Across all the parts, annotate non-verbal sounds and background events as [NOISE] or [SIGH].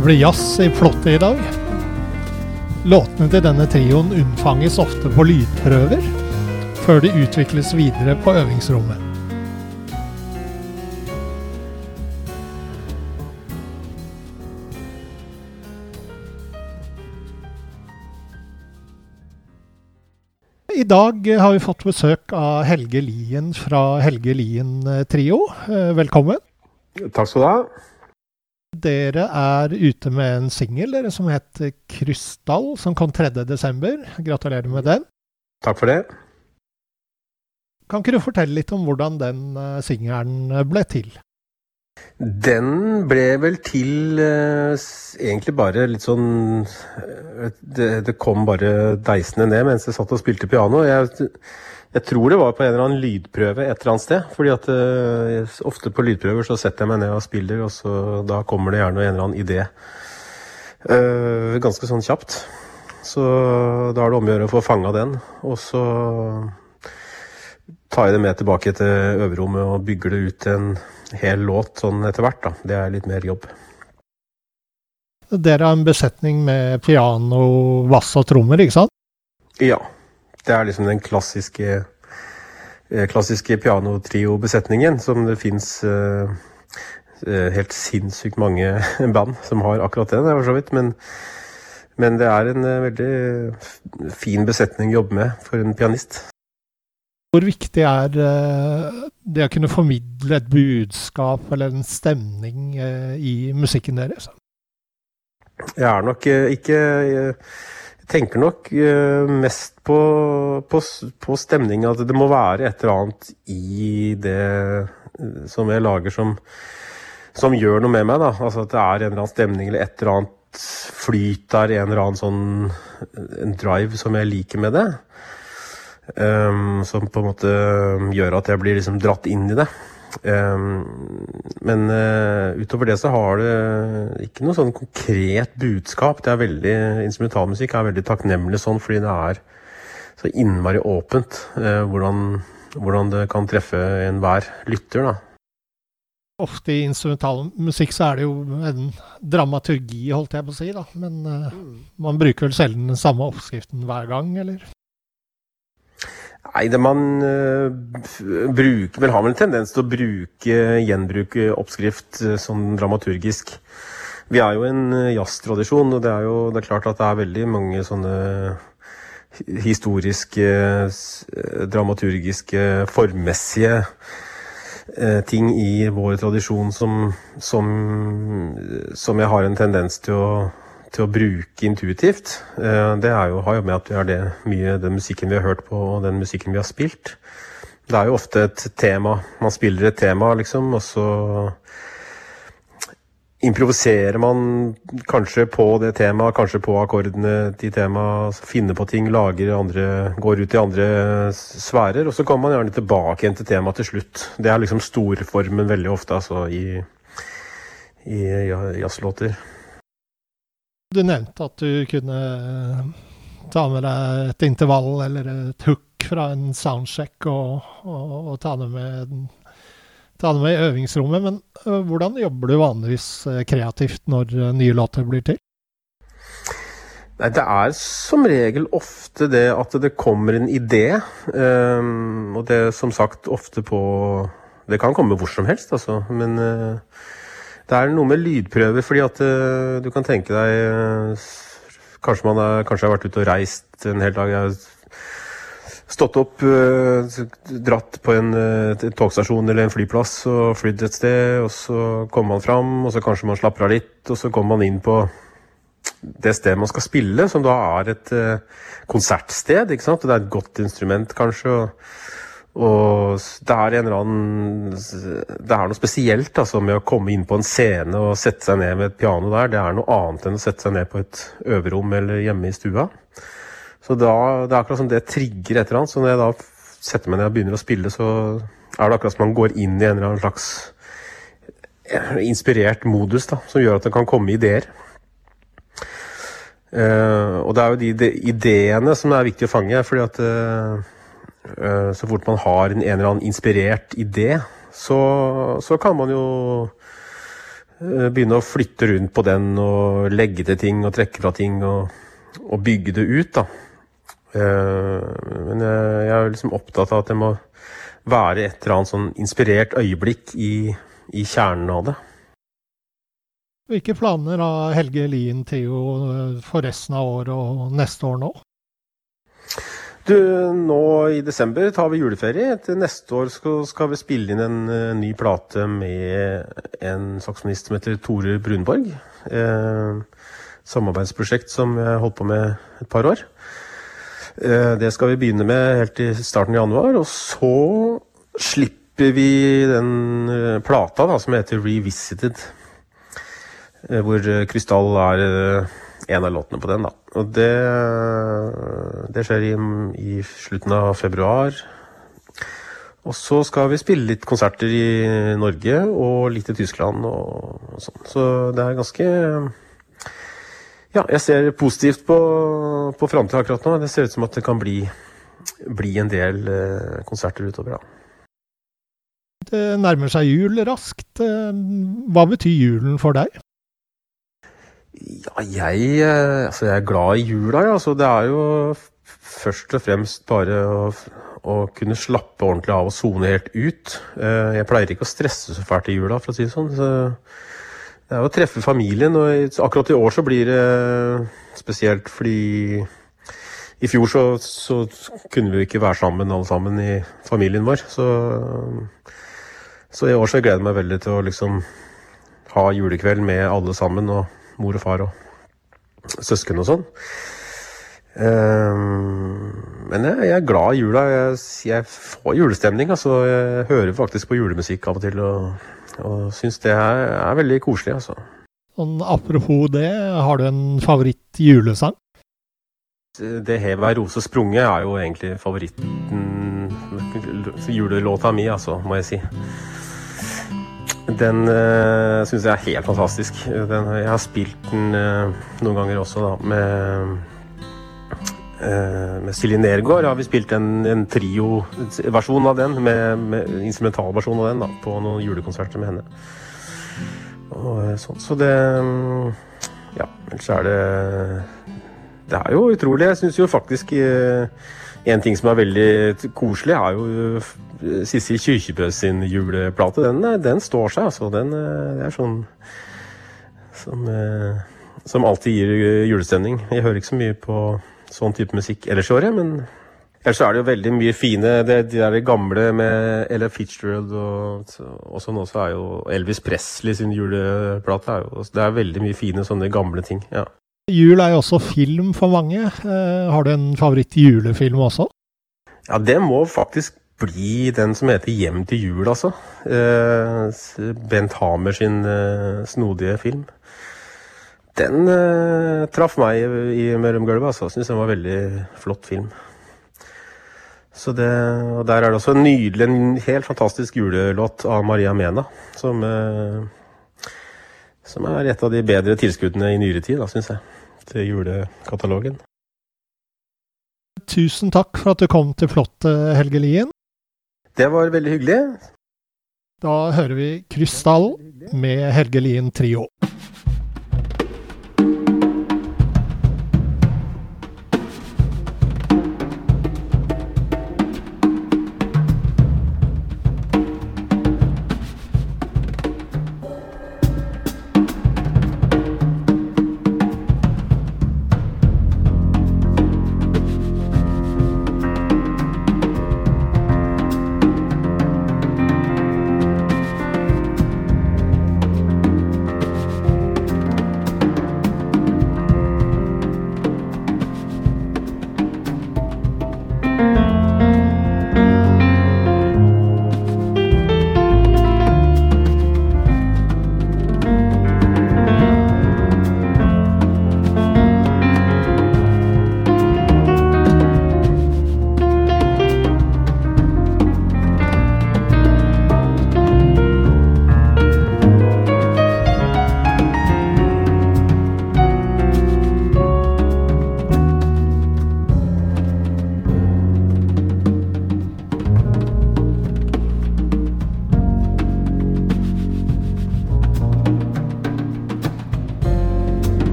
Det blir jazz i Flåttet i dag. Låtene til denne trioen unnfanges ofte på lydprøver, før de utvikles videre på øvingsrommet. I dag har vi fått besøk av Helge Lien fra Helge Lien Trio. Eh, velkommen. Takk skal du ha. Dere er ute med en singel som heter 'Krystall', som kom 3.12. Gratulerer med den. Takk for det. Kan ikke du fortelle litt om hvordan den uh, singelen ble til? Den ble vel til eh, egentlig bare litt sånn uh, det, det, kom bare deisende ned mens jeg satt og spilte piano. Jeg jeg tror det var på en eller annen lydprøve et eller annet sted. fordi at uh, ofte på lydprøver så setter jeg meg ned og spiller, og så da kommer det gjerne en eller annen idé. Uh, ganske sånn kjapt. Så da er det om å gjøre å få fanga den. Og så tar jeg det med tilbake til øverrommet og bygger det ut en hel låt sånn etter hvert. da. Det er litt mer jobb. Dere har en besetning med piano, vass og trommer, ikke sant? Ja. Det er liksom den klassiske, eh, klassiske pianotrio-besetningen som det fins uh, helt sinnssykt mange [LAUGHS] band som har akkurat det, for så vidt. Men, men det er en veldig fin besetning å jobbe med for en pianist. Hvor viktig er det å kunne formidle et budskap eller en stemning i musikken deres? Jeg er nok ikke tenker nok uh, mest på, på, på stemning. At det må være et eller annet i det uh, som jeg lager som, som gjør noe med meg. da. Altså At det er en eller annen stemning eller et eller annet flyt der, en eller annen sånn en drive som jeg liker med det. Um, som på en måte gjør at jeg blir liksom dratt inn i det. Ehm, men uh, utover det så har det ikke noe sånn konkret budskap. Det er veldig, Instrumentalmusikk er veldig takknemlig sånn fordi det er så innmari åpent uh, hvordan, hvordan, det kan treffe enhver lytter. da. Ofte i instrumentalmusikk så er det jo en dramaturgi, holdt jeg på å si. da. Men uh, man bruker vel sjelden den samme oppskriften hver gang, eller? Nei, det man uh, bruker vel har vel en tendens til å bruke gjenbruke oppskrift uh, sånn dramaturgisk. Vi er jo en jazztradisjon, og det er jo det er klart at det er veldig mange sånne historiske, dramaturgiske, formmessige ting i vår tradisjon som, som, som jeg har en tendens til å til å bruke intuitivt. Eh, det jo, har jo med at vi har det mye den musikken vi har hørt på og den musikken vi har spilt. Det er jo ofte et tema. Man spiller et tema, liksom, og så improviserer man kanskje på det temaet, kanskje på akkordene til temaet. Finner på ting, lager andre Går ut i andre sfærer. Og så kommer man gjerne tilbake igjen til temaet til slutt. Det er liksom storformen veldig ofte, altså, i, i jazzlåter. Du nevnte at du kunne eh, ta med deg et intervall eller et hook fra en soundcheck og, og, og ta, det med, ta, det med, i øvingsrommet. Men uh, hvordan jobber du vanligvis uh, kreativt når uh, nye låter blir til? Nei, Det er som regel ofte det at det kommer en idé. Um, og det er som sagt ofte på Det kan komme hvor som helst, altså. Men Det er noe med lydprøver, fordi at uh, du kan tenke deg uh, Kanskje man er, kanskje har vært ute og reist en hel dag. Jeg har stått opp, uh, dratt på en, en, togstasjon eller en flyplass og flydd et sted. Og så kommer man fram, og så kanskje man slapper av litt, og så kommer man inn på det stedet man skal spille, som da er et konsertsted. ikke sant? Og det er et godt instrument, kanskje. og og det er annen Det er noe spesielt altså, med å komme inn på en scene og sette seg ned med et piano der. Det er noe annet enn å sette seg ned på et øverom eller hjemme i stua. Så da, det er akkurat som det trigger et eller annet. Så når jeg da setter meg ned og begynner å spille, så er det akkurat som man går inn i en eller annen slags inspirert modus da, som gjør at det kan komme ideer. Uh, og det er jo de, de, ideene som er viktig å fange. fordi at uh, Eh, så fort man har en, eller annen inspirert idé, så, så, kan man jo eh, begynne å flytte rundt på den og legge til ting og trekke fra ting og, og bygge det ut, da. Eh, men jeg er liksom opptatt av at det må være et eller annet sånn inspirert øyeblikk i, i kjernen av det. Hvilke planer har Helge Lien Theo for resten av året og neste år nå? Du, nå i desember tar vi juleferie. Til neste år skal, vi spille inn en uh, ny plate med en saksofonist som heter Tore Brunborg. Eh, samarbeidsprosjekt som jeg holdt på med et par år. Eh, det skal vi begynne med helt i starten av januar. Og så slipper vi den uh, plata da, som heter Revisited. Eh, hvor Krystall er en av låtene på den, da. Og det, det skjer i, i, slutten av februar. Og så skal vi spille litt konserter i Norge og litt i Tyskland og, og sånn. Så det er ganske Ja, jeg ser positivt på, på framtida akkurat nå. Det ser ut som at det kan bli, bli en del eh, konserter utover, da. Det nærmer seg jul raskt. Hva betyr julen for deg? Ja, jeg, eh, altså jeg er glad i jula, ja. Så det er jo først og fremst bare å, å kunne slappe ordentlig av og sone helt ut. Eh, jeg pleier ikke å stresse så fælt i jula, for å si det sånn. Så det er å treffe familien. Og akkurat i år så blir det spesielt fordi i fjor så, så kunne vi ikke være sammen alle sammen i familien vår. Så, så i år så gleder jeg meg veldig til å liksom ha julekveld med alle sammen. og mor og far og søsken og sånn. Um, men jeg, er glad i jula. Jeg, får julestemning. altså Jeg hører faktisk på julemusikk av og til og, og syns det er, er, veldig koselig. altså. Sånn, apropos det, har du en favoritt julesang? Det hev ei rose sprunget er jo egentlig favoritten julelåta mi, altså, må jeg si. Den uh, syns jeg er helt fantastisk. Den, jeg har spilt den uh, noen ganger også, da, med uh, med Silje Nergård har vi spilt en, en trio-versjon av den, med, med instrumentalversjon av den, da, på noen julekonserter med henne. Og, så, så det Ja, ellers er det Det er jo utrolig. Jeg syns jo faktisk en ting som er veldig koselig, er jo Sissel Kyrkjebø sin juleplate, den, eh, den, står seg, altså. Den, eh, det er sånn som, eh, som, alltid gir julestemning. Jeg hører ikke så mye på sånn type musikk ellers i året, men ellers er det jo veldig mye fine det, De der gamle med Ella Fitzgerald og, og sånn også er jo Elvis Presley sin juleplate. Er jo, det er veldig mye fine sånne gamle ting. ja. Jul er jo også film for mange. har du en favoritt julefilm også? Ja, det må faktisk bli den som heter 'Hjem til jul', altså. Eh, Bent Hamer sin eh, snodige film. Den eh, traff meg i, mellomgulvet, altså. Syns den var en veldig flott film. Så det, og Der er det også en nydelig, en helt fantastisk julelåt av Maria Mena. Som, som er et av de bedre tilskuddene i nyere tid, syns jeg. Til julekatalogen. Tusen takk for at du kom til flotte Helgelien. Det var veldig hyggelig. Da hører vi Krystall med Helge Lien Trio.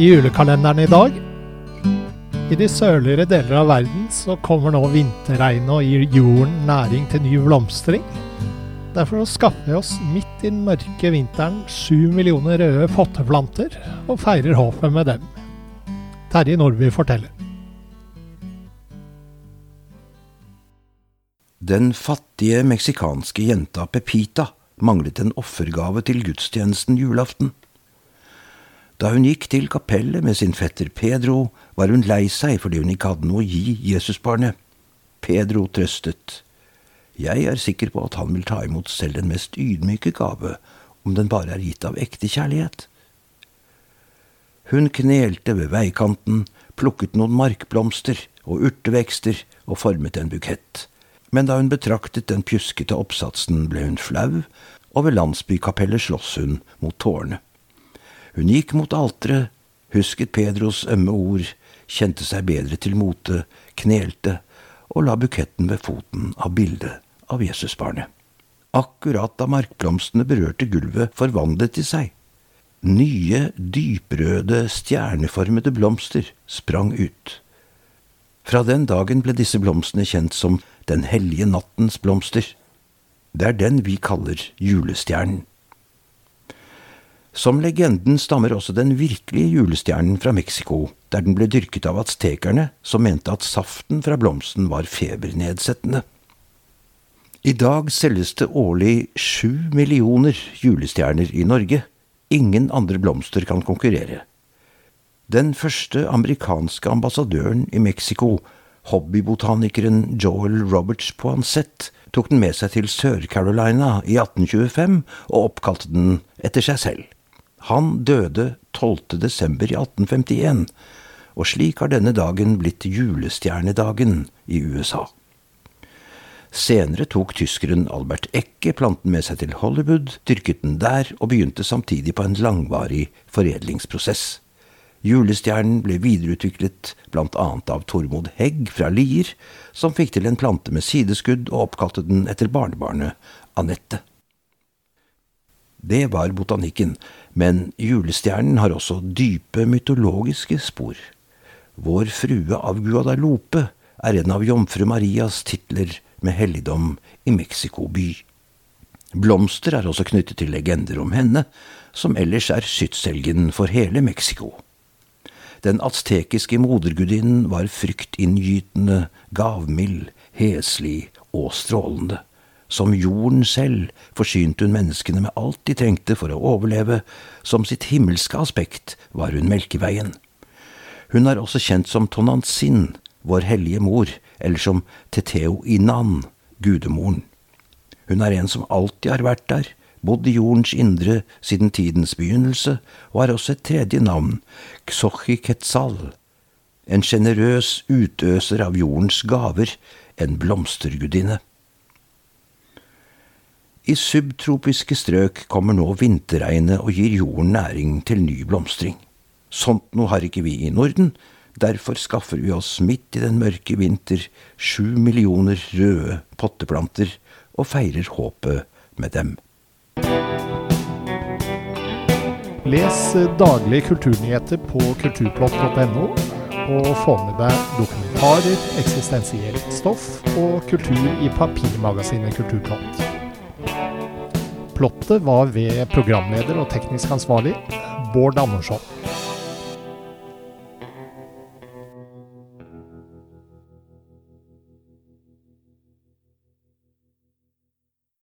I julekalenderen i dag i de sørligere deler av verden så kommer nå vinterregnet og gir jorden næring til ny blomstring. Derfor skaffer vi oss midt i den mørke vinteren sju millioner røde potteplanter, og feirer håpet med dem. Terje Nordby forteller. Den fattige meksikanske jenta Pepita manglet en offergave til gudstjenesten julaften. Da hun gikk til kapellet med sin fetter Pedro, var hun lei seg fordi hun ikke hadde noe å gi Jesusbarnet. Pedro trøstet. Jeg er sikker på at han vil ta imot selv den mest ydmyke gave, om den bare er gitt av ekte kjærlighet. Hun knelte ved veikanten, plukket noen markblomster og urtevekster og formet en bukett. Men da hun betraktet den pjuskete oppsatsen, ble hun flau, og ved landsbykapellet sloss hun mot tårnet. Hun gikk mot alteret, husket Pedros ømme ord, kjente seg bedre til mote, knelte og la buketten ved foten av bildet av Jesusbarnet. Akkurat da markblomstene berørte gulvet, forvandlet de seg. Nye, dyprøde, stjerneformede blomster sprang ut. Fra den dagen ble disse blomstene kjent som Den hellige nattens blomster. Det er den vi kaller julestjernen. Som legenden stammer også den virkelige julestjernen fra Mexico, der den ble dyrket av aztekerne, som mente at saften fra blomsten var febernedsettende. I dag selges det årlig sju millioner julestjerner i Norge. Ingen andre blomster kan konkurrere. Den første amerikanske ambassadøren i Mexico, hobbybotanikeren Joel Roberts Poinsett, tok den med seg til Sør-Carolina i 1825 og oppkalte den etter seg selv. Han døde 12. desember i 1851, og slik har denne dagen blitt julestjernedagen i USA. Senere tok tyskeren Albert Ecke planten med seg til Hollywood, dyrket den der og begynte samtidig på en langvarig foredlingsprosess. Julestjernen ble videreutviklet annet av Tormod Hegg fra Lier, som fikk til en plante med sideskudd og oppkalte den etter barnebarnet Anette. Det var botanikken, men julestjernen har også dype mytologiske spor. Vår frue av Guadalupe er en av jomfru Marias titler med helligdom i Mexico by. Blomster er også knyttet til legender om henne, som ellers er skytshelgen for hele Mexico. Den aztekiske modergudinnen var fryktinngytende, gavmild, heslig og strålende. Som jorden selv forsynte hun menneskene med alt de trengte for å overleve, som sitt himmelske aspekt var hun Melkeveien. Hun er også kjent som Tonantzin, vår hellige mor, eller som Teteo Inan, gudemoren. Hun er en som alltid har vært der, bodd i jordens indre siden tidens begynnelse, og har også et tredje navn, Xochi Quetzal, en sjenerøs utøser av jordens gaver, en blomstergudinne. I subtropiske strøk kommer nå vinterregnet og gir jorden næring til ny blomstring. Sånt noe har ikke vi i Norden, derfor skaffer vi oss midt i den mørke vinter sju millioner røde potteplanter og feirer håpet med dem. Les daglige kulturnyheter på kulturplott.no, og få med deg dokumentarer, eksistensielt stoff og kultur i papirmagasinet Kulturplott. Plottet var ved programleder og teknisk ansvarlig Bård Andersson.